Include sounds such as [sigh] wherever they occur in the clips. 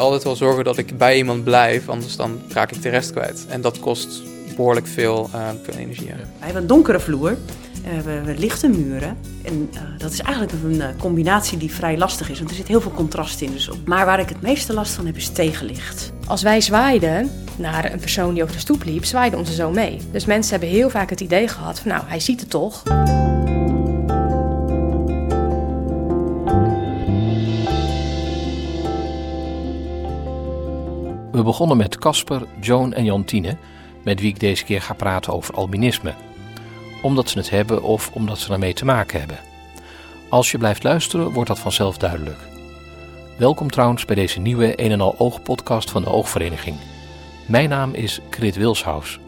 altijd wel zorgen dat ik bij iemand blijf, anders dan raak ik de rest kwijt. En dat kost behoorlijk veel, uh, veel energie. Ja. Wij hebben een donkere vloer. Uh, we hebben lichte muren. En uh, dat is eigenlijk een combinatie die vrij lastig is, want er zit heel veel contrast in. Dus op. Maar waar ik het meeste last van heb, is tegenlicht. Als wij zwaaiden naar een persoon die over de stoep liep, zwaaide onze zoon mee. Dus mensen hebben heel vaak het idee gehad van, nou, hij ziet het toch. We begonnen met Casper, Joan en Jantine, met wie ik deze keer ga praten over albinisme. Omdat ze het hebben of omdat ze ermee te maken hebben. Als je blijft luisteren, wordt dat vanzelf duidelijk. Welkom trouwens bij deze nieuwe een en al oog podcast van de Oogvereniging. Mijn naam is Krit Wilshaus.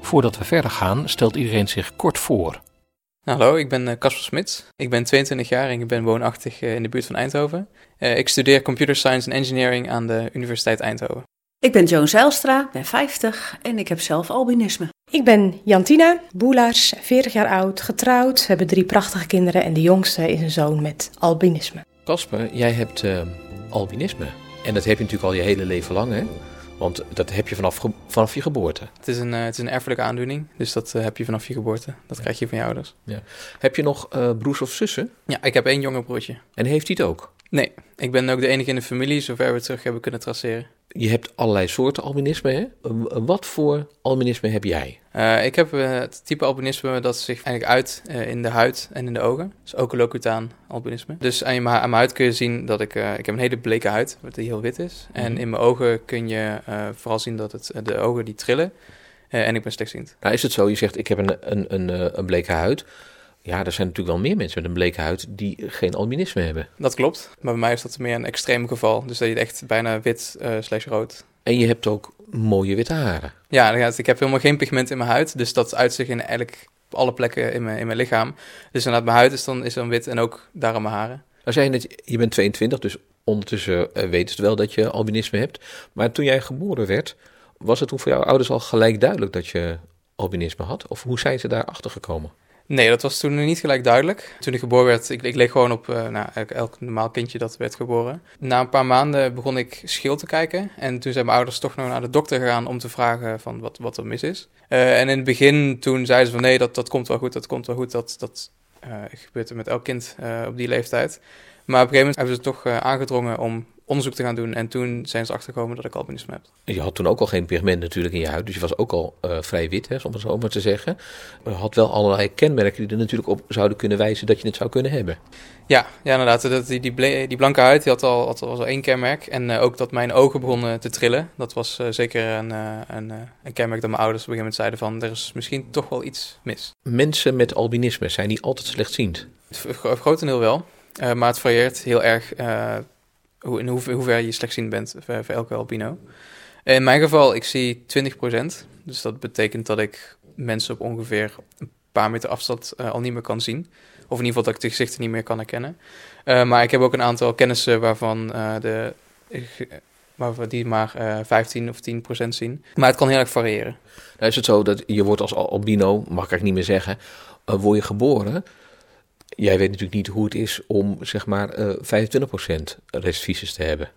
Voordat we verder gaan, stelt iedereen zich kort voor. Hallo, ik ben Casper Smits. Ik ben 22 jaar en ik ben woonachtig in de buurt van Eindhoven. Ik studeer Computer Science en Engineering aan de Universiteit Eindhoven. Ik ben Joan Zijlstra, ben 50 en ik heb zelf albinisme. Ik ben Jantina Boelaars, 40 jaar oud, getrouwd. We hebben drie prachtige kinderen en de jongste is een zoon met albinisme. Casper, jij hebt uh, albinisme. En dat heb je natuurlijk al je hele leven lang, hè? Want dat heb je vanaf, vanaf je geboorte. Het is, een, uh, het is een erfelijke aandoening, dus dat uh, heb je vanaf je geboorte. Dat krijg je van je ouders. Ja. Heb je nog broers of zussen? Ja, ik heb één jonger broertje. En heeft hij het ook? Nee, ik ben ook de enige in de familie, zover we het terug hebben kunnen traceren. Je hebt allerlei soorten albinisme, hè? Wat voor albinisme heb jij? Uh, ik heb uh, het type albinisme dat zich eigenlijk uit uh, in de huid en in de ogen. Dus oculocutaan albinisme. Dus aan, je, aan mijn huid kun je zien dat ik... ik heb een hele bleke huid, die heel wit is. En mm -hmm. in mijn ogen kun je vooral zien dat het, de ogen die trillen. en ik ben slechtziend. Nou is het zo, je zegt ik heb een, een, een, een bleke huid... Ja, er zijn natuurlijk wel meer mensen met een bleke huid die geen albinisme hebben. Dat klopt, maar bij mij is dat meer een extreem geval. Dus dat je echt bijna wit uh, slash rood. En je hebt ook mooie witte haren. Ja, ik heb helemaal geen pigment in mijn huid. Dus dat uit zich in eigenlijk alle plekken in mijn, in mijn lichaam. Dus inderdaad, mijn huid is dan, is dan wit en ook daarom mijn haren. Als jij net, je bent 22, dus ondertussen uh, weten ze wel dat je albinisme hebt. Maar toen jij geboren werd, was het toen voor jouw ouders al gelijk duidelijk dat je albinisme had? Of hoe zijn ze daarachter gekomen? Nee, dat was toen niet gelijk duidelijk. Toen ik geboren werd, ik, ik leek gewoon op uh, nou, elk normaal kindje dat werd geboren. Na een paar maanden begon ik schil te kijken. En toen zijn mijn ouders toch nog naar de dokter gegaan om te vragen van wat, wat er mis is. Uh, en in het begin, toen zeiden ze van nee, dat, dat komt wel goed, dat komt wel goed. Dat, dat uh, gebeurt er met elk kind op die leeftijd. Maar op een gegeven moment hebben ze toch aangedrongen om onderzoek te gaan doen. En toen zijn ze achtergekomen dat ik albinisme heb. Je had toen ook al geen pigment natuurlijk in je huid. Dus je was ook al uh, vrij wit, hè, om het zo maar te zeggen. Je had wel allerlei kenmerken die er natuurlijk op zouden kunnen wijzen dat je het zou kunnen hebben. Ja, ja inderdaad. Dat, die, die, die blanke huid die had, al, had al één kenmerk. En uh, ook dat mijn ogen begonnen te trillen. Dat was uh, zeker een, een, een, kenmerk dat mijn ouders op een gegeven moment zeiden van... er is misschien toch wel iets mis. Mensen met albinisme, zijn die altijd slechtziend? Grotendeel wel. maar het varieert heel erg hoe, in hoe, hoever je slechtziend bent voor, elke albino. In mijn geval, ik zie 20%. Dus dat betekent dat ik mensen op ongeveer een paar meter afstand uh, al niet meer kan zien. Of in ieder geval dat ik de gezichten niet meer kan herkennen. Uh, maar ik heb ook een aantal kennissen waarvan uh, de waarvan die maar uh, 15 of 10 procent zien. Maar het kan heel erg variëren. Nou is het zo dat je wordt als albino, mag ik niet meer zeggen, word je geboren jij weet natuurlijk niet hoe het is om zeg maar uh, 25% restvisus te hebben.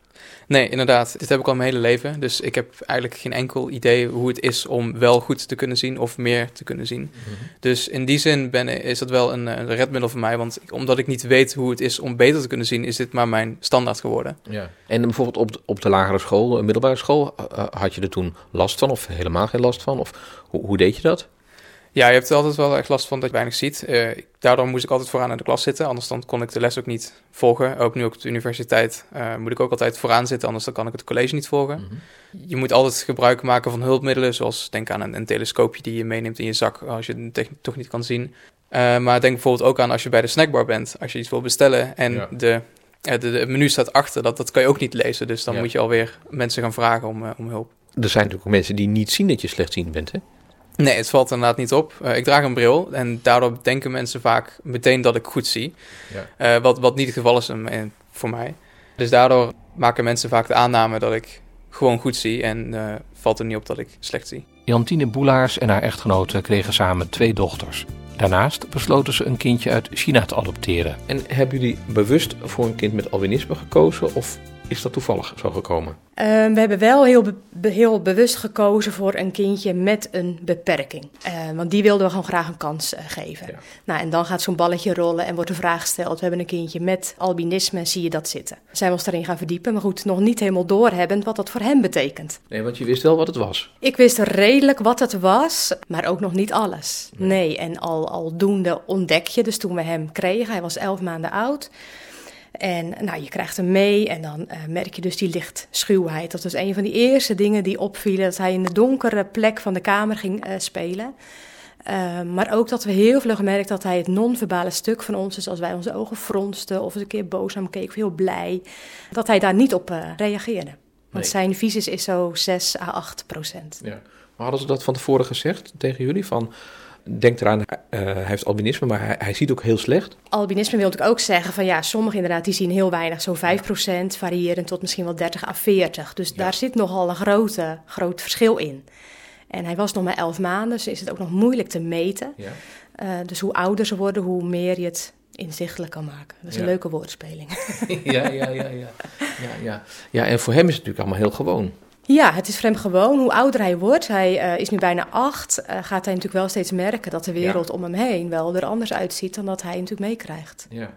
Nee, inderdaad. Dit heb ik al mijn hele leven. Dus ik heb eigenlijk geen enkel idee hoe het is om wel goed te kunnen zien of meer te kunnen zien. Mm -hmm. Dus in die zin ben, is dat wel een, een redmiddel voor mij. Want omdat ik niet weet hoe het is om beter te kunnen zien, is dit maar mijn standaard geworden. Ja. En bijvoorbeeld op, op de lagere school, de middelbare school, had je er toen last van of helemaal geen last van? Of hoe, hoe deed je dat? Ja, je hebt er altijd wel echt last van dat je weinig ziet. Uh, daardoor moest ik altijd vooraan in de klas zitten, anders dan kon ik de les ook niet volgen. Ook nu op de universiteit uh, moet ik ook altijd vooraan zitten, anders dan kan ik het college niet volgen. Mm -hmm. Je moet altijd gebruik maken van hulpmiddelen, zoals denk aan een, een telescoopje die je meeneemt in je zak als je het toch niet kan zien. Uh, maar denk bijvoorbeeld ook aan als je bij de snackbar bent, als je iets wil bestellen en ja. de, de, de, menu staat achter, dat, dat kan je ook niet lezen. Dus dan ja. moet je alweer mensen gaan vragen om, om hulp. Er zijn natuurlijk ook mensen die niet zien dat je slechtziend bent, hè? Nee, het valt inderdaad niet op. Uh, ik draag een bril en daardoor denken mensen vaak meteen dat ik goed zie. Ja. Uh, wat, wat niet het geval is in, voor mij. Dus daardoor maken mensen vaak de aanname dat ik gewoon goed zie en uh, valt er niet op dat ik slecht zie. Jantine Boelaars en haar echtgenote kregen samen twee dochters. Daarnaast besloten ze een kindje uit China te adopteren. En hebben jullie bewust voor een kind met albinisme gekozen of is dat toevallig zo gekomen? Ehm, we hebben wel heel, heel bewust gekozen voor een kindje met een beperking. Ehm, want die wilden we gewoon graag een kans eh, geven. Nou, en dan gaat zo'n balletje rollen en wordt de vraag gesteld: we hebben een kindje met albinisme, zie je dat zitten? Zijn we ons daarin gaan verdiepen, maar goed, nog niet helemaal doorhebbend wat dat voor hem betekent. Nee, want je wist wel wat het was. Ik wist redelijk wat het was, maar ook nog niet alles. Nee, nee. en al, aldoende ontdek je, dus toen we hem kregen, hij was elf maanden oud. En nou, je krijgt hem mee en dan uh, merk je dus die lichtschuwheid. Dat was een van die eerste dingen die opvielen, dat hij in de donkere plek van de kamer ging uh, spelen. Uh, maar ook dat we heel vlug gemerkt dat hij het non-verbale stuk van ons, dus als wij onze ogen fronsten of eens een keer boos naar hem keek of heel blij, dat hij daar niet op reageerde. Want nee. zijn visus is zo 6 à 8 procent. Ja. Maar hadden ze dat van tevoren gezegd tegen jullie? Van denk eraan, uh, hij heeft albinisme, maar hij, hij, ziet ook heel slecht. Albinisme wil ik ook zeggen van ja, sommigen inderdaad die zien heel weinig, zo 5%, variërend tot misschien wel 30 à 40. Dus daar zit nogal een grote, groot verschil in. En hij was nog maar 11 maanden, dus is het ook nog moeilijk te meten. Ja. Uh, dus hoe ouder ze worden, hoe meer je het inzichtelijk kan maken. Dat is een leuke woordspeling. [laughs] ja, ja, ja, ja, ja, ja. Ja, en voor hem is het natuurlijk allemaal heel gewoon. Ja, het is voor hem gewoon. Hoe ouder hij wordt, hij uh, is nu bijna acht, uh, gaat hij natuurlijk wel steeds merken dat de wereld ja. om hem heen wel er anders uitziet dan dat hij natuurlijk meekrijgt. Ja.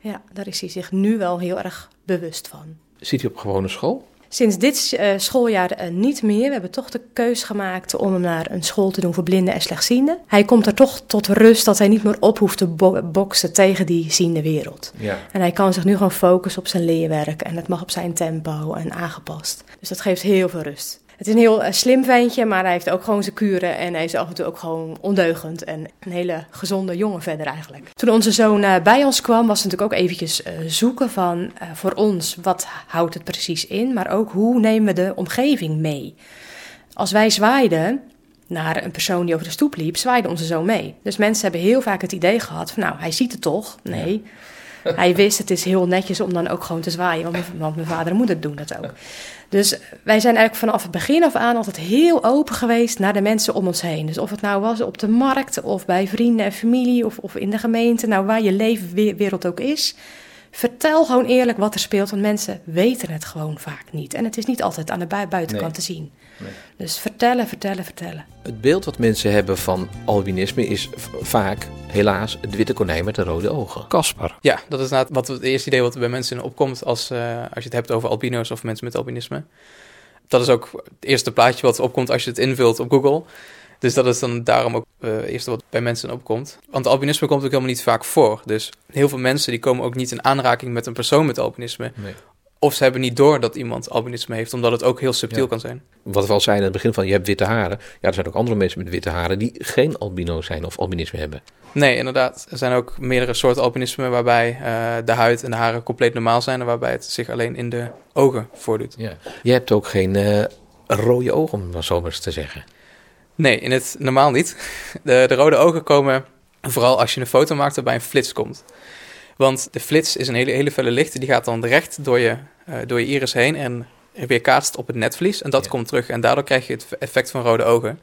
Ja, daar is hij zich nu wel heel erg bewust van. Zit hij op gewone school? Sinds dit uh, schooljaar uh, niet meer. We hebben toch de keus gemaakt om hem naar een school te doen voor blinden en slechtzienden. Hij komt er toch tot rust dat hij niet meer op hoeft te bo boksen tegen die ziende wereld. Ja. En hij kan zich nu gewoon focussen op zijn leerwerk en het mag op zijn tempo en aangepast. Dus dat geeft heel veel rust. Het is een heel uh, slim ventje, maar hij heeft ook gewoon zijn kuren. En hij is af en toe ook gewoon ondeugend. En een hele gezonde jongen verder eigenlijk. Toen onze zoon uh, bij ons kwam, was het natuurlijk ook eventjes uh, zoeken van voor ons, wat houdt het precies in? Maar ook hoe nemen we de omgeving mee? Als wij zwaaiden naar een persoon die over de stoep liep, zwaaide onze zoon mee. Dus mensen hebben heel vaak het idee gehad van nou, hij ziet het toch? Nee. Hij wist, het is heel netjes om dan ook gewoon te zwaaien, want mijn, want mijn vader en moeder doen dat ook. Dus wij zijn eigenlijk vanaf het begin af aan altijd heel open geweest naar de mensen om ons heen. Dus of het nou was op de markt of bij vrienden en familie of, of in de gemeente, nou waar je leefwereld ook is. Vertel gewoon eerlijk wat er speelt, want mensen weten het gewoon vaak niet. En het is niet altijd aan de buitenkant nee. te zien. Nee. Dus vertellen, vertellen, vertellen. Het beeld wat mensen hebben van albinisme is vaak, helaas, het witte konijn met de rode ogen. Kasper. Ja, dat is wat het eerste idee wat er bij mensen opkomt als, uh, als je het hebt over albino's of mensen met albinisme. Dat is ook het eerste plaatje wat opkomt als je het invult op Google. Dus dat is dan daarom ook uh, het eerste wat bij mensen opkomt. Want albinisme komt ook helemaal niet vaak voor. Dus heel veel mensen die komen ook niet in aanraking met een persoon met albinisme. Nee. Of ze hebben niet door dat iemand albinisme heeft, omdat het ook heel subtiel ja. kan zijn. Wat we al zeiden in het begin van, je hebt witte haren. Ja, er zijn ook andere mensen met witte haren die geen albino zijn of albinisme hebben. Nee, inderdaad. Er zijn ook meerdere soorten albinisme waarbij uh, de huid en de haren compleet normaal zijn... en waarbij het zich alleen in de ogen voordoet. Ja. Je hebt ook geen uh, rode ogen, om maar zo maar eens te zeggen. Nee, in het normaal niet. De, de rode ogen komen vooral als je een foto maakt waarbij een flits komt. Want de flits is een hele, hele felle licht. Die gaat dan recht door je, uh, door je iris heen en weerkaatst op het netvlies. En dat ja. komt terug. En daardoor krijg je het effect van rode ogen.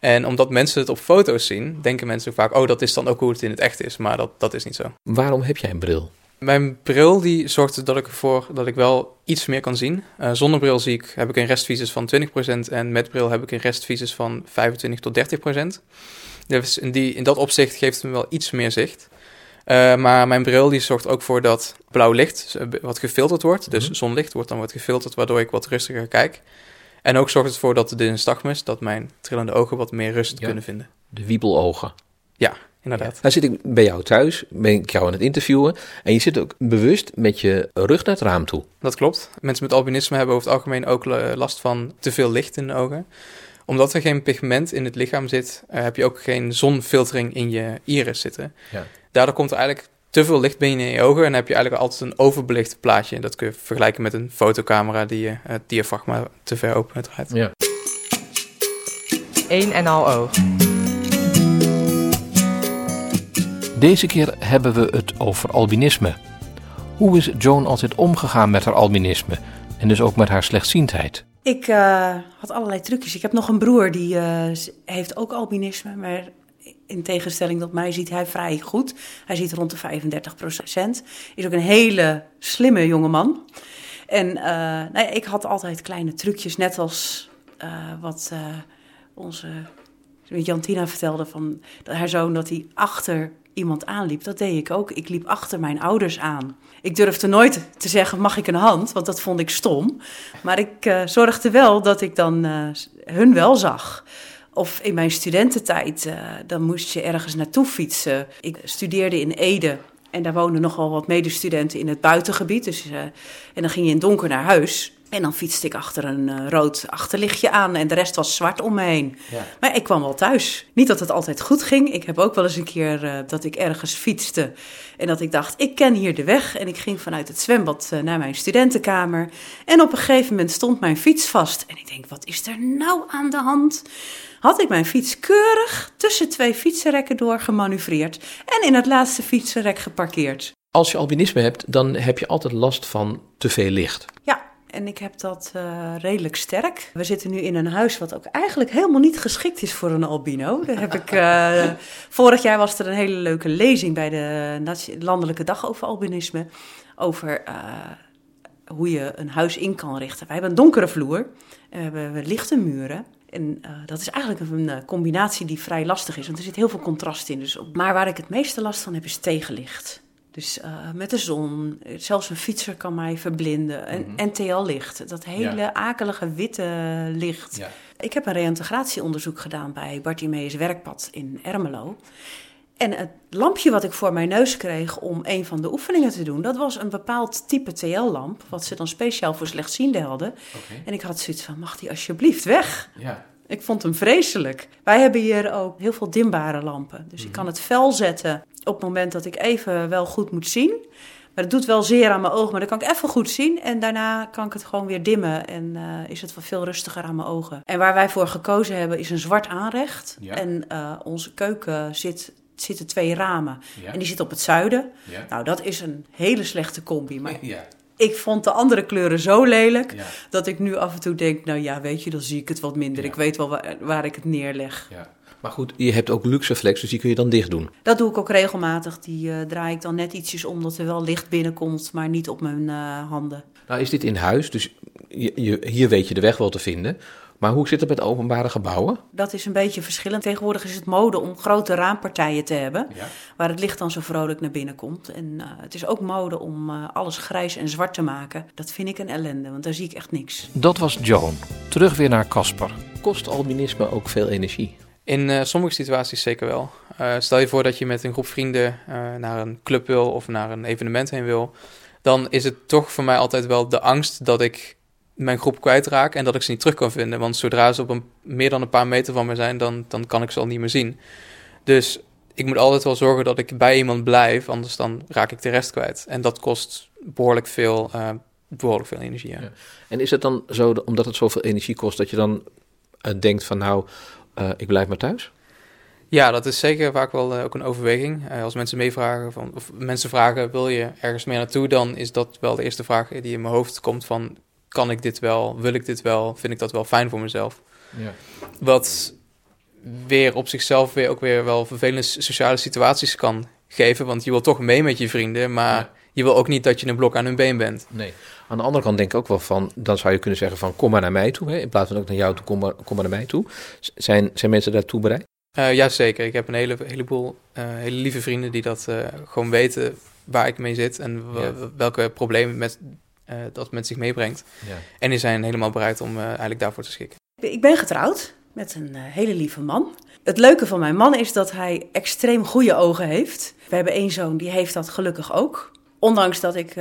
En omdat mensen het op foto's zien, denken mensen vaak... oh, dat is dan ook hoe het in het echt is. Maar dat, dat is niet zo. Waarom heb jij een bril? Mijn bril die zorgt dat ik ervoor dat ik wel iets meer kan zien. Uh, zonder bril zie ik, heb ik een restvisus van 20% en met bril heb ik een restvisus van 25 tot 30%. Dus in, die, in dat opzicht geeft het me wel iets meer zicht. Uh, maar mijn bril die zorgt ook voor dat blauw licht wat gefilterd wordt. Dus zonlicht wordt dan wat gefilterd, waardoor ik wat rustiger kijk. En ook zorgt het ervoor dat de nystagmus, dat mijn trillende ogen wat meer rust ja, kunnen vinden. De wiebelogen. Ja, inderdaad. Ja. Nou zit ik bij jou thuis, ben ik jou aan het interviewen. En je zit ook bewust met je rug naar het raam toe. Dat klopt. Mensen met albinisme hebben over het algemeen ook last van te veel licht in de ogen. Omdat er geen pigment in het lichaam zit, uh, heb je ook geen zonfiltering in je iris zitten. Ja. Daardoor komt er eigenlijk te veel licht binnen in je ogen en heb je eigenlijk altijd een overbelicht plaatje. Dat kun je vergelijken met een fotocamera die je het diafragma te ver open draait. Ja. Eén en al oog. Deze keer hebben we het over albinisme. Hoe is Joan altijd omgegaan met haar albinisme en dus ook met haar slechtziendheid? Ik uh, had allerlei trucjes. Ik heb nog een broer die uh, heeft ook albinisme, maar in tegenstelling tot mij ziet hij vrij goed. Hij ziet rond de 35 procent. Is ook een hele slimme jongeman. En uh, nou ja, ik had altijd kleine trucjes, net als uh, wat uh, onze Jantina vertelde van haar zoon, dat hij achter iemand aanliep. Dat deed ik ook. Ik liep achter mijn ouders aan. Ik durfde nooit te zeggen, mag ik een hand? Want dat vond ik stom. Maar ik zorgde wel dat ik dan hun wel zag. Of in mijn studententijd, dan moest je ergens naartoe fietsen. Ik studeerde in Ede en daar woonden nogal wat medestudenten in het buitengebied. Dus, uh, en dan ging je in donker naar huis. En dan fietste ik achter een uh, rood achterlichtje aan en de rest was zwart om me heen. Ja. Maar ik kwam wel thuis. Niet dat het altijd goed ging. Ik heb ook wel eens een keer uh, dat ik ergens fietste en dat ik dacht, ik ken hier de weg. En ik ging vanuit het zwembad uh, naar mijn studentenkamer. En op een gegeven moment stond mijn fiets vast. En ik denk, wat is er nou aan de hand? had ik mijn fiets keurig tussen twee fietsenrekken door gemanoeuvreerd en in het laatste fietsenrek geparkeerd. Als je albinisme hebt, dan heb je altijd last van te veel licht. Ja, en ik heb dat uh, redelijk sterk. We zitten nu in een huis wat ook eigenlijk helemaal niet geschikt is voor een albino. Daar heb ik, uh, [laughs] vorig jaar was er een hele leuke lezing bij de Landelijke Dag over albinisme. Over uh, hoe je een huis in kan richten. Wij hebben een donkere vloer. We hebben lichte muren. En uh, dat is eigenlijk een uh, combinatie die vrij lastig is, want er zit heel veel contrast in. Dus op, maar waar ik het meeste last van heb, is tegenlicht. Dus uh, met de zon, zelfs een fietser kan mij verblinden. En mm -hmm. NTL-licht, dat hele ja. akelige witte licht. Ja. Ik heb een reïntegratieonderzoek gedaan bij Bartimeus Werkpad in Ermelo. En het lampje wat ik voor mijn neus kreeg om een van de oefeningen te doen, dat was een bepaald type TL-lamp, wat ze dan speciaal voor slechtzienden hadden. Okay. En ik had zoiets van, mag die alsjeblieft weg? Ja. Ik vond hem vreselijk. Wij hebben hier ook heel veel dimbare lampen. Dus ik kan het fel zetten op het moment dat ik even wel goed moet zien. Maar het doet wel zeer aan mijn ogen, maar dan kan ik even goed zien. En daarna kan ik het gewoon weer dimmen en uh, is het wel veel rustiger aan mijn ogen. En waar wij voor gekozen hebben is een zwart aanrecht. Ja. En uh, onze keuken zit zitten twee ramen. Ja. En die zit op het zuiden. Ja. Nou, dat is een hele slechte combi. Maar ja. ik vond de andere kleuren zo lelijk... dat ik nu af en toe denk... nou ja, weet je, dan zie ik het wat minder. Ik weet wel waar, waar ik het neerleg. Maar goed, je hebt ook luxeflex, dus die kun je dan dicht doen. Dat doe ik ook regelmatig. Die uh, draai ik dan net ietsjes om... dat er wel licht binnenkomt, maar niet op mijn uh, handen. Nou, is dit in huis, dus je, je, hier weet je de weg wel te vinden... Maar hoe zit het met openbare gebouwen? Dat is een beetje verschillend. Tegenwoordig is het mode om grote raampartijen te hebben, ja. waar het licht dan zo vrolijk naar binnen komt. En uh, het is ook mode om uh, alles grijs en zwart te maken. Dat vind ik een ellende, want daar zie ik echt niks. Dat was Joan. Terug weer naar Casper. Kost albinisme ook veel energie? In uh, sommige situaties zeker wel. stel je voor dat je met een groep vrienden naar een club wil of naar een evenement heen wil. Dan is het toch voor mij altijd wel de angst dat ik mijn groep kwijtraak en dat ik ze niet terug kan vinden. Want zodra ze op een, meer dan een paar meter van me zijn, dan, dan kan ik ze al niet meer zien. Dus ik moet altijd wel zorgen dat ik bij iemand blijf, anders dan raak ik de rest kwijt. En dat kost behoorlijk veel, behoorlijk veel energie. Ja. En is het dan zo, omdat het zoveel energie kost, dat je dan denkt van nou, uh, ik blijf maar thuis? Ja, dat is zeker vaak wel ook een overweging. als mensen meevragen, van, of mensen vragen, wil je ergens meer naartoe, dan is dat wel de eerste vraag die in mijn hoofd komt van, kan ik dit wel? Wil ik dit wel? Vind ik dat wel fijn voor mezelf? Ja. Wat weer op zichzelf weer ook weer wel vervelende sociale situaties kan geven. Want je wil toch mee met je vrienden, maar ja. Je wil ook niet dat je een blok aan hun been bent. Nee. Aan de andere kant denk ik ook wel van, dan zou je kunnen zeggen van kom maar naar mij toe. Hè? In plaats van ook naar jou toe, kom maar, kom maar naar mij toe. Zijn, zijn mensen daartoe bereid? Uh, ja, zeker. Ik heb een hele, heleboel uh, hele lieve vrienden die dat uh, gewoon weten waar ik mee zit en ja. welke problemen met uh, dat met zich meebrengt. Ja. En die zijn helemaal bereid om uh, eigenlijk daarvoor te schikken. Ik ben getrouwd met een uh, hele lieve man. Het leuke van mijn man is dat hij extreem goede ogen heeft. We hebben één zoon, die heeft dat gelukkig ook. Ondanks dat ik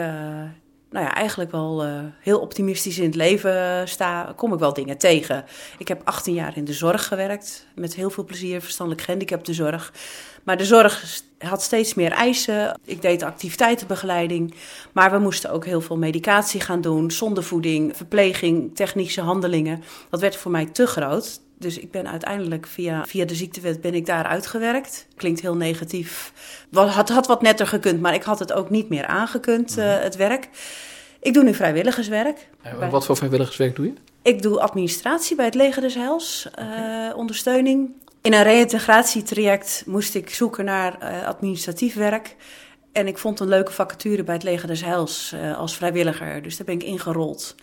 nou ja, eigenlijk wel uh, heel optimistisch in het leven sta, kom ik wel dingen tegen. Ik heb 18 jaar in de zorg gewerkt, met heel veel plezier, verstandelijk gehandicaptenzorg. Maar de zorg had steeds meer eisen. Ik deed activiteitenbegeleiding, maar we moesten ook heel veel medicatie gaan doen, zondevoeding, verpleging, technische handelingen. Dat werd voor mij te groot. Dus ik ben uiteindelijk via, via de ziektewet ben ik daar uitgewerkt. Klinkt heel negatief. Het had wat netter gekund, maar ik had het ook niet meer aangekund, uh, het werk. Ik doe nu vrijwilligerswerk. En wat voor vrijwilligerswerk doe je? Ik doe administratie bij het Leger des Heils, okay. uh, ondersteuning. In een reïntegratietraject moest ik zoeken naar uh, administratief werk. En ik vond een leuke vacature bij het Leger des Heils als vrijwilliger. Dus daar ben ik ingerold.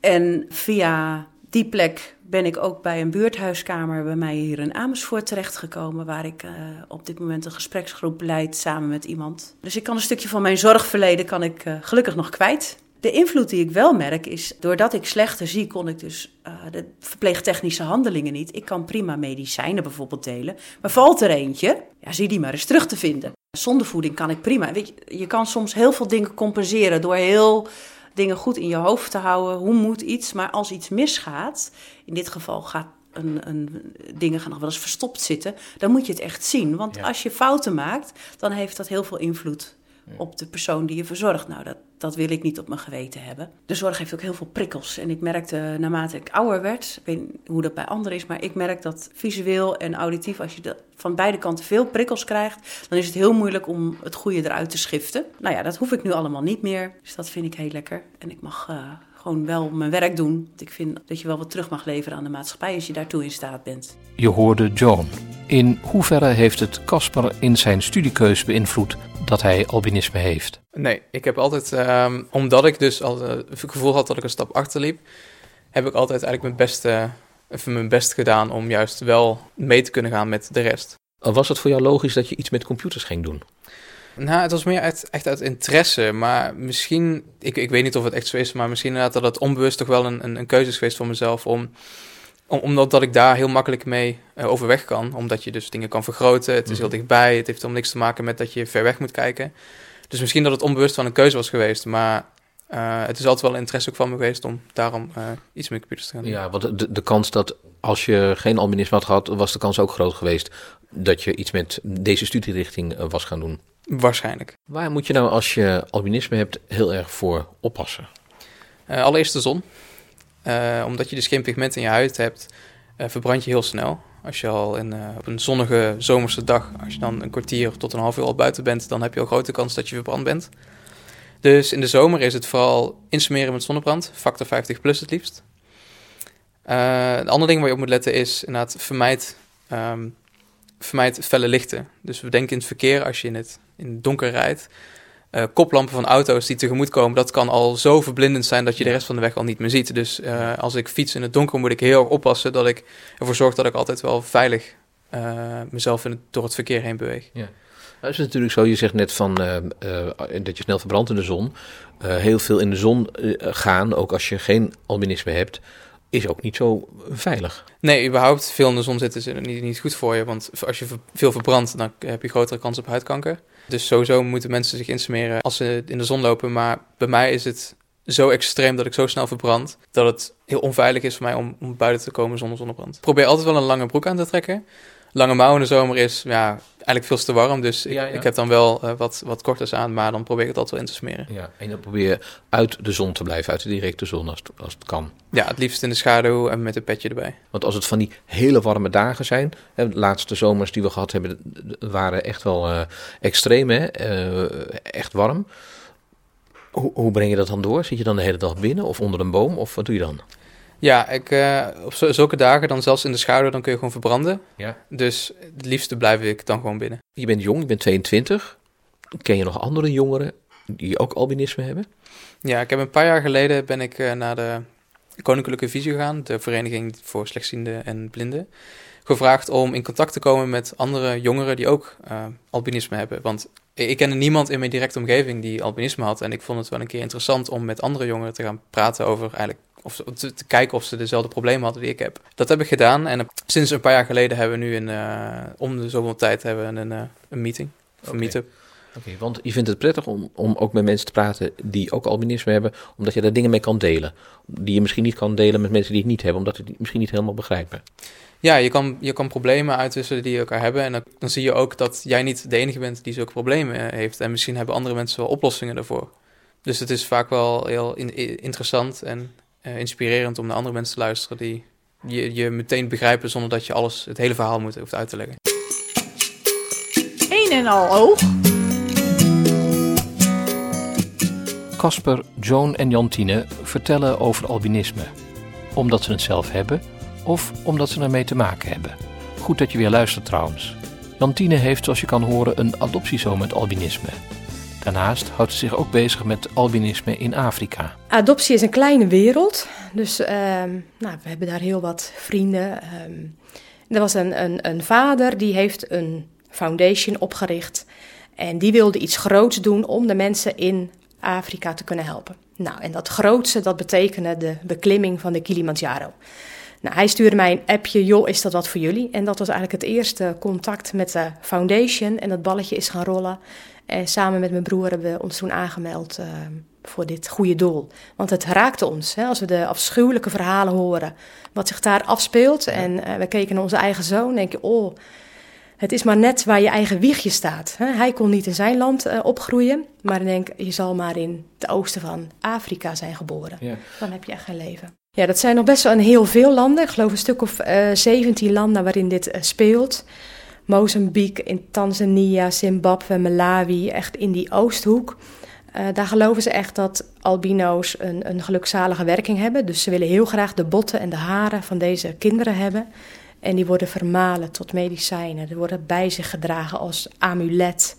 En via die plek ben ik ook bij een buurthuiskamer bij mij hier in Amersfoort terechtgekomen, waar ik uh, op dit moment een gespreksgroep leid samen met iemand. Dus ik kan een stukje van mijn zorgverleden kan ik uh, gelukkig nog kwijt. De invloed die ik wel merk is, doordat ik slechter zie, kon ik dus uh, de verpleegtechnische handelingen niet. Ik kan prima medicijnen bijvoorbeeld delen, maar valt er eentje, ja, zie die maar eens terug te vinden. Zonder voeding kan ik prima. Weet je, je kan soms heel veel dingen compenseren door heel dingen goed in je hoofd te houden. Hoe moet iets? Maar als iets misgaat, in dit geval gaat een, een, dingen gaan nog wel eens verstopt zitten, dan moet je het echt zien. Want als je fouten maakt, dan heeft dat heel veel invloed op de persoon die je verzorgt. Nou, dat, dat wil ik niet op mijn geweten hebben. De zorg heeft ook heel veel prikkels. En ik merkte naarmate ik ouder werd, ik weet niet hoe dat bij anderen is, maar ik merk dat visueel en auditief, als je van beide kanten veel prikkels krijgt, dan is het heel moeilijk om het goede eruit te schiften. Nou ja, dat hoef ik nu allemaal niet meer. Dus dat vind ik heel lekker. En ik mag. Uh, gewoon wel mijn werk doen. Want ik vind dat je wel wat terug mag leveren aan de maatschappij als je daartoe in staat bent. Je hoorde John. In hoeverre heeft het Casper in zijn studiekeus beïnvloed dat hij albinisme heeft? Nee, ik heb altijd, um, omdat ik dus al het gevoel had dat ik een stap achterliep, heb ik altijd eigenlijk mijn beste, even mijn best gedaan om juist wel mee te kunnen gaan met de rest. Was het voor jou logisch dat je iets met computers ging doen? Nou, het was meer uit, echt uit interesse. Maar misschien, ik, ik weet niet of het echt zo is, maar misschien inderdaad dat het onbewust toch wel een, een, een keuze is geweest voor mezelf om omdat dat ik daar heel makkelijk mee uh, overweg kan. Omdat je dus dingen kan vergroten. Het is heel mhm. dichtbij. Het heeft helemaal niks te maken met dat je ver weg moet kijken. Dus misschien dat het onbewust van een keuze was geweest. Maar uh, het is altijd wel een interesse ook van me geweest om daarom uh, iets met computers te gaan doen. Ja, want de, de kans dat als je geen albinisme had gehad, was de kans ook groot geweest dat je iets met deze studierichting was gaan doen. Waarschijnlijk. Waar moet je nou als je albinisme hebt heel erg voor oppassen? allereerst de zon. Uh, omdat je dus geen pigment in je huid hebt, uh, verbrand je heel snel. Als je al in, uh, op een zonnige zomerse dag, als je dan een kwartier tot een half uur al buiten bent, dan heb je al grote kans dat je verbrand bent. Dus in de zomer is het vooral insmeren met zonnebrand, factor 50 plus het liefst. een ander ding waar je op moet letten is inderdaad vermijd, um, vermijd felle lichten. Dus we denken in het verkeer, als je in het, in het donker rijdt, uh, koplampen van auto's die tegemoet komen, dat kan al zo verblindend zijn dat je de rest van de weg al niet meer ziet. Dus uh, als ik fiets in het donker, moet ik heel erg oppassen dat ik ervoor zorg dat ik altijd wel veilig uh, mezelf in het, door het verkeer heen beweeg. Ja. Nou is natuurlijk zo, je zegt net van, dat je snel verbrandt in de zon. heel veel in de zon gaan, ook als je geen albinisme hebt, is ook niet zo veilig. Nee, überhaupt veel in de zon zitten is niet, niet goed voor je. Want als je veel verbrandt, dan heb je grotere kans op huidkanker. Dus sowieso moeten mensen zich insmeren als ze in de zon lopen. Maar bij mij is het zo extreem dat ik zo snel verbrand... dat het heel onveilig is voor mij om, om buiten te komen zonder zonnebrand. Probeer altijd wel een lange broek aan te trekken lange mouw in de zomer is ja, eigenlijk veel te warm. Dus ik, ik heb dan wel uh, wat, wat korters aan, maar dan probeer ik het altijd wel in te smeren. Ja, en dan probeer je uit de zon te blijven, uit de directe zon als het, als het kan. Ja, het liefst in de schaduw en met een petje erbij. Want als het van die hele warme dagen zijn, hè, de laatste zomers die we gehad hebben, waren echt wel uh, extreem, hè? Uh, echt warm. Hoe, hoe breng je dat dan door? Zit je dan de hele dag binnen of onder een boom of wat doe je dan? Ja, ik, uh, op zulke dagen dan zelfs in de schaduw, dan kun je gewoon verbranden. Ja. Dus het liefste blijf ik dan gewoon binnen. Je bent jong, je bent 22. Ken je nog andere jongeren die ook albinisme hebben? Ja, ik heb een paar jaar geleden ben ik uh, naar de Koninklijke Visie gegaan, de Vereniging voor Slechtzienden en Blinden. Gevraagd om in contact te komen met andere jongeren die ook uh, albinisme hebben. Want ik kende niemand in mijn directe omgeving die albinisme had. En ik vond het wel een keer interessant om met andere jongeren te gaan praten over eigenlijk of te, te, kijken of ze dezelfde problemen hadden die ik heb. Dat heb ik gedaan en sinds een paar jaar geleden hebben we nu een, uh, om de zoveel tijd hebben we een, uh, een meeting, of een meetup. Oké, want je vindt het prettig om, om ook met mensen te praten die ook albinisme hebben, omdat je daar dingen mee kan delen. Die je misschien niet kan delen met mensen die het niet hebben, omdat ze het misschien niet helemaal begrijpen. Ja, je kan, je kan problemen uitwisselen die je elkaar hebben. En dan, dan zie je ook dat jij niet de enige bent die zulke problemen eh, heeft. En misschien hebben andere mensen wel oplossingen daarvoor. Dus het is vaak wel heel interessant en uh, inspirerend om naar andere mensen te luisteren die je, je meteen begrijpen zonder dat je alles, het hele verhaal moet, hoeft uit te leggen. Een en al oog. Casper, Joan en Jantine vertellen over albinisme. Omdat ze het zelf hebben of omdat ze ermee te maken hebben. Goed dat je weer luistert trouwens. Jantine heeft, zoals je kan horen, een adoptiezoon met albinisme. Daarnaast houdt ze zich ook bezig met albinisme in Afrika. Adoptie is een kleine wereld, dus ehm, nou, we hebben daar heel wat vrienden. Um, er was een, een, een vader die heeft een foundation opgericht en die wilde iets groots doen om de mensen in Afrika te kunnen helpen. Nou, en dat grootste, dat betekende de beklimming van de Kilimanjaro. Nou, hij stuurde mij een appje, joh, is dat wat voor jullie? En dat was eigenlijk het eerste contact met de foundation. En dat balletje is gaan rollen. En samen met mijn broer hebben we ons toen aangemeld uh, voor dit goede doel. Want het raakte ons. Hè, als we de afschuwelijke verhalen horen, wat zich daar afspeelt. En uh, we keken naar onze eigen zoon, denk je, oh, het is maar net waar je eigen wiegje staat. Hè. Hij kon niet in zijn land uh, opgroeien. Maar ik denk, je zal maar in het oosten van Afrika zijn geboren. Ja. Dan heb je echt geen leven. Ja, dat zijn nog best wel een heel veel landen. Ik geloof een stuk of uh, 17 landen waarin dit uh, speelt. Mozambique, in Tanzania, Zimbabwe, Malawi, echt in die oosthoek. Uh, daar geloven ze echt dat albino's een, een gelukzalige werking hebben. Dus ze willen heel graag de botten en de haren van deze kinderen hebben. En die worden vermalen tot medicijnen. Die worden bij zich gedragen als amulet.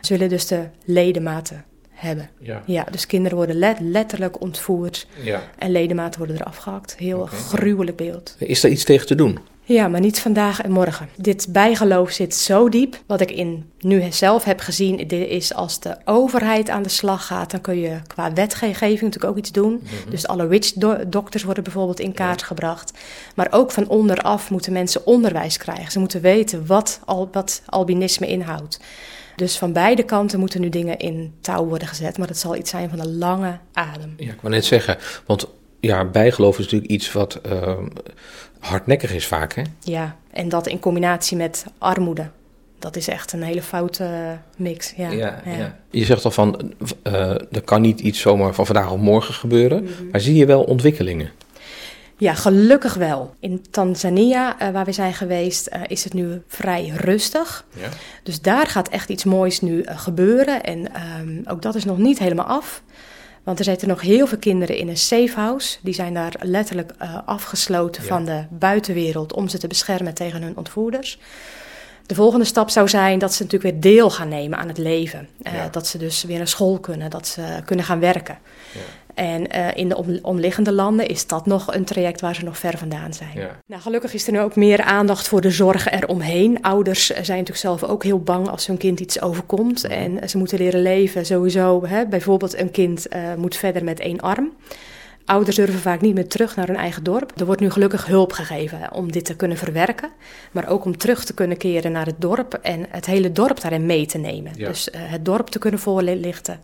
Ze willen dus de ledematen hebben. Ja. ja dus kinderen worden let, letterlijk ontvoerd ja. en ledematen worden eraf gehakt. Heel okay. gruwelijk beeld. Is daar iets tegen te doen? Ja, maar niet vandaag en morgen. Dit bijgeloof zit zo diep. Wat ik in nu zelf heb gezien, is als de overheid aan de slag gaat, dan kun je qua wetgeving natuurlijk ook iets doen. Mm-hmm. Dus alle witch-dokters worden bijvoorbeeld in kaart ja. gebracht. Maar ook van onderaf moeten mensen onderwijs krijgen. Ze moeten weten wat, al, wat albinisme inhoudt. Dus van beide kanten moeten nu dingen in touw worden gezet. Maar dat zal iets zijn van een lange adem. Ja, ik wou net zeggen, want ja, bijgeloof is natuurlijk iets wat uh, hardnekkig is vaak, hè? Ja, en dat in combinatie met armoede. Dat is echt een hele foute mix. Ja, ja, ja. ja. Je zegt al van, uh, er kan niet iets zomaar van vandaag op morgen gebeuren. Mm-hmm. Maar zie je wel ontwikkelingen? Ja, gelukkig wel. In Tanzania, uh, waar we zijn geweest, uh, is het nu vrij rustig. Ja. Dus daar gaat echt iets moois nu uh, gebeuren. En um, ook dat is nog niet helemaal af. Want er zitten nog heel veel kinderen in een safe house. Die zijn daar letterlijk afgesloten ja. van de buitenwereld om ze te beschermen tegen hun ontvoerders. De volgende stap zou zijn dat ze natuurlijk weer deel gaan nemen aan het leven. Ja. Dat ze dus weer naar school kunnen, dat ze kunnen gaan werken. En uh, in de om, omliggende landen is dat nog een traject waar ze nog ver vandaan zijn. Ja. Nou, gelukkig is er nu ook meer aandacht voor de zorg eromheen. Ouders zijn natuurlijk zelf ook heel bang als hun kind iets overkomt. En ze moeten leren leven sowieso. Hè. Bijvoorbeeld een kind uh, moet verder met één arm. Ouders durven vaak niet meer terug naar hun eigen dorp. Er wordt nu gelukkig hulp gegeven om dit te kunnen verwerken. Maar ook om terug te kunnen keren naar het dorp en het hele dorp daarin mee te nemen. Ja. Dus uh, het dorp te kunnen voorlichten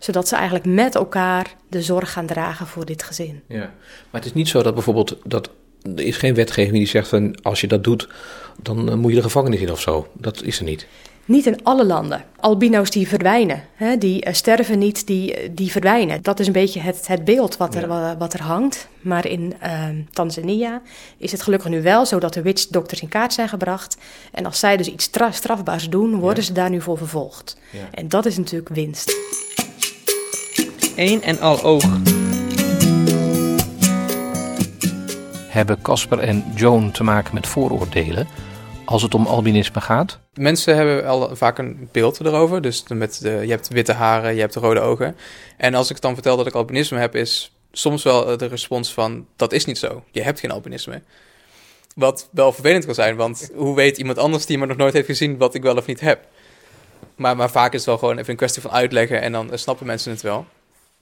zodat ze eigenlijk met elkaar de zorg gaan dragen voor dit gezin. Ja, maar het is niet zo dat bijvoorbeeld dat er is geen wetgeving die zegt van als je dat doet, dan moet je de gevangenis in of zo. Dat is er niet. Niet in alle landen. Albino's die verdwijnen, hè, die uh, sterven niet, die, die verdwijnen. Dat is een beetje het, het beeld wat er, ja. wat er hangt. Maar in uh, Tanzania is het gelukkig nu wel zo dat de witch-dokters in kaart zijn gebracht. En als zij dus iets strafbaars doen, worden ja. ze daar nu voor vervolgd. Ja. En dat is natuurlijk winst één en al oog. Hebben Casper en Joan te maken met vooroordelen als het om albinisme gaat? Mensen hebben al vaak een beeld erover. Dus met de, je hebt witte haren, je hebt rode ogen. En als ik dan vertel dat ik albinisme heb, is soms wel de respons van... dat is niet zo, je hebt geen albinisme. Wat wel vervelend kan zijn, want hoe weet iemand anders die me nog nooit heeft gezien... wat ik wel of niet heb? Maar, maar vaak is het wel gewoon even een kwestie van uitleggen en dan snappen mensen het wel.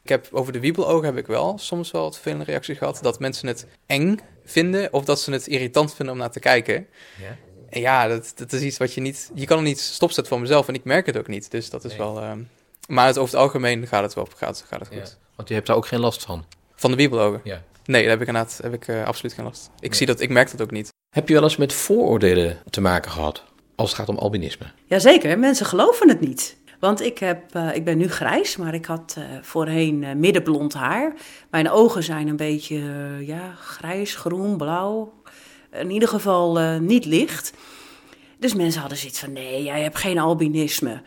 Ik heb over de wiebelogen heb ik wel soms wel wat veel reacties gehad. Dat mensen het eng vinden of dat ze het irritant vinden om naar te kijken. Ja. En ja, dat, dat is iets wat je niet... Je kan er niet stopzetten van mezelf en ik merk het ook niet. Dus dat is nee. wel... Um, maar het, over het algemeen gaat het wel gaat, gaat het goed. Ja. Want je hebt daar ook geen last van? Van de wiebelogen? Ja. Nee, daar heb ik inderdaad heb ik, uh, absoluut geen last. Ik, nee. zie dat, ik merk dat ook niet. Heb je wel eens met vooroordelen te maken gehad? Als het gaat om albinisme. Jazeker, mensen geloven het niet. Want ik, heb, uh, ik ben nu grijs, maar ik had uh, voorheen uh, middenblond haar. Mijn ogen zijn een beetje ja, grijs, groen, blauw. In ieder geval niet licht. Dus mensen hadden zoiets van: nee, jij hebt geen albinisme.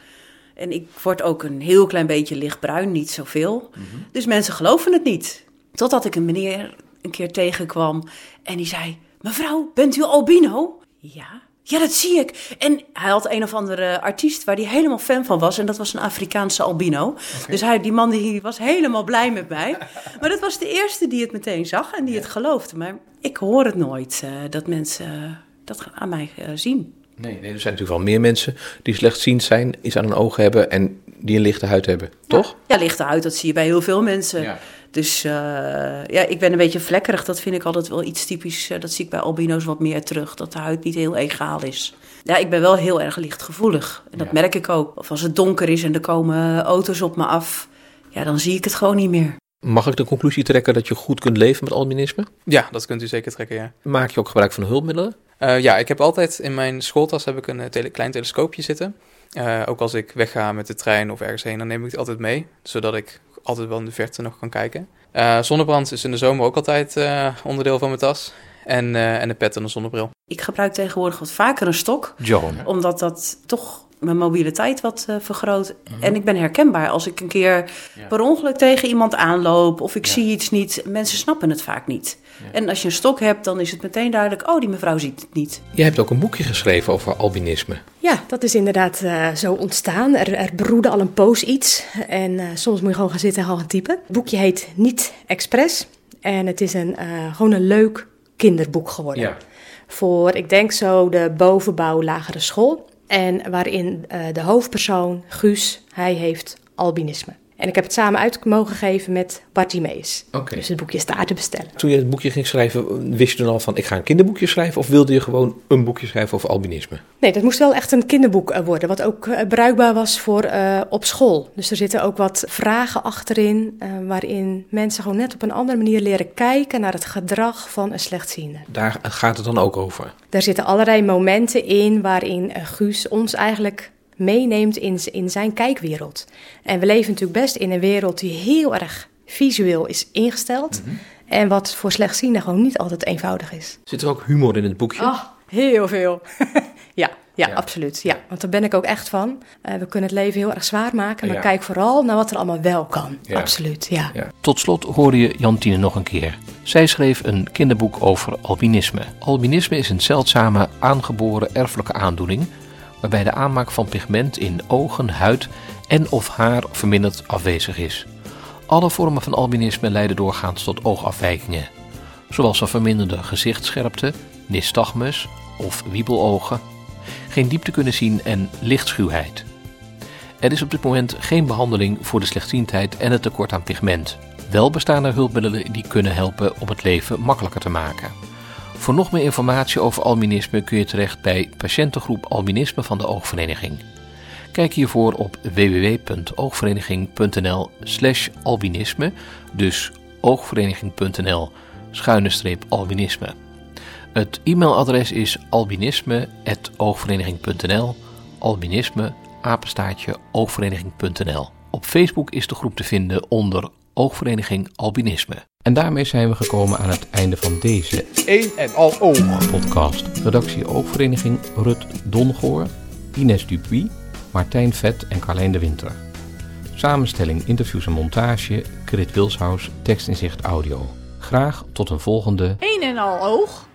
En ik word ook een heel klein beetje lichtbruin, niet zoveel. Mm -hmm. Dus mensen geloven het niet. Totdat ik een meneer een keer tegenkwam en die zei: Mevrouw, bent u albino? Ja. Ja, dat zie ik. En hij had een of andere artiest waar hij helemaal fan van was. En dat was een Afrikaanse albino. Dus hij, die man die was helemaal blij met mij. [laughs] Maar dat was de eerste die het meteen zag en die het geloofde. Maar ik hoor het nooit, uh, dat mensen dat aan mij uh, zien. Nee, nee, er zijn natuurlijk wel meer mensen die slechtziend zijn, iets aan hun ogen hebben en die een lichte huid hebben, toch? Ja, lichte huid, dat zie je bij heel veel mensen. Ja. Dus uh, ja, ik ben een beetje vlekkerig. Dat vind ik altijd wel iets typisch. Uh, dat zie ik bij albino's wat meer terug. Dat de huid niet heel egaal is. Ja, ik ben wel heel erg lichtgevoelig. En dat ja. merk ik ook. Of als het donker is en er komen auto's op me af. Ja, dan zie ik het gewoon niet meer. Mag ik de conclusie trekken dat je goed kunt leven met albinisme? Ja, dat kunt u zeker trekken, ja. Maak je ook gebruik van hulpmiddelen? Uh, ja, ik heb altijd in mijn schooltas heb ik een tele klein telescoopje zitten. Uh, ook als ik wegga met de trein of ergens heen, dan neem ik het altijd mee. Zodat ik altijd wel in de verte nog kan kijken. Uh, zonnebrand is in de zomer ook altijd onderdeel van mijn tas. En, en een pet en een zonnebril. Ik gebruik tegenwoordig wat vaker een stok. John. Omdat dat toch mijn mobiliteit wat uh, vergroot. Mm-hmm. En ik ben herkenbaar. Als ik een keer ja. per ongeluk tegen iemand aanloop of ik ja. zie iets niet, mensen snappen het vaak niet. Ja. En als je een stok hebt, dan is het meteen duidelijk: oh, die mevrouw ziet het niet. Je hebt ook een boekje geschreven over albinisme. Ja, dat is inderdaad uh, zo ontstaan. Er, er broedde al een poos iets. En uh, soms moet je gewoon gaan zitten en gaan typen. Het boekje heet Niet Express. En het is een, gewoon een leuk kinderboek geworden. Voor, ik denk zo, de bovenbouw lagere school. En waarin uh, de hoofdpersoon, Guus, hij heeft albinisme. En ik heb het samen uit mogen geven met Bartimeus. Okay. Dus het boekje is daar te bestellen. Toen je het boekje ging schrijven, wist je dan al van ik ga een kinderboekje schrijven? Of wilde je gewoon een boekje schrijven over albinisme? Nee, dat moest wel echt een kinderboek worden. Wat ook uh, bruikbaar was voor uh, op school. Dus er zitten ook wat vragen achterin. Uh, waarin mensen gewoon net op een andere manier leren kijken naar het gedrag van een slechtziende. Daar gaat het dan ook over? Daar zitten allerlei momenten in waarin Guus ons eigenlijk meeneemt in, in zijn kijkwereld. En we leven natuurlijk best in een wereld die heel erg visueel is ingesteld. Mm -hmm. En wat voor slechtzienden gewoon niet altijd eenvoudig is. Zit er ook humor in het boekje? Oh, heel veel. [laughs] ja, ja, ja, absoluut. Ja, want daar ben ik ook echt van. Uh, we kunnen het leven heel erg zwaar maken. Maar ja. kijk vooral naar wat er allemaal wel kan. Ja. Absoluut, ja. Tot slot hoorde je Jantine nog een keer. Zij schreef een kinderboek over albinisme. Albinisme is een zeldzame aangeboren erfelijke aandoening waarbij de aanmaak van pigment in ogen, huid en of haar verminderd afwezig is. Alle vormen van albinisme leiden doorgaans tot oogafwijkingen, zoals een verminderde gezichtsscherpte, nystagmus of wiebelogen, geen diepte kunnen zien en lichtschuwheid. Er is op dit moment geen behandeling voor de slechtziendheid en het tekort aan pigment. Wel bestaan er hulpmiddelen die kunnen helpen om het leven makkelijker te maken. Voor nog meer informatie over albinisme kun je terecht bij patiëntengroep Albinisme van de Oogvereniging. Kijk hiervoor op www.oogvereniging.nl/slash albinisme, dus oogvereniging.nl schuine albinisme. Het e-mailadres is albinisme.oogvereniging.nl, albinisme apenstaartje oogvereniging.nl. Op Facebook is de groep te vinden onder Oogvereniging Albinisme. En daarmee zijn we gekomen aan het einde van deze Eén en al oog podcast. Redactie Oogvereniging Rut Dongoor, Ines Dupuy, Martijn Vet en Carlijn de Winter. Samenstelling, interviews en montage, Krit Wilshuis, tekst in zicht audio. Graag tot een volgende Eén en al oog.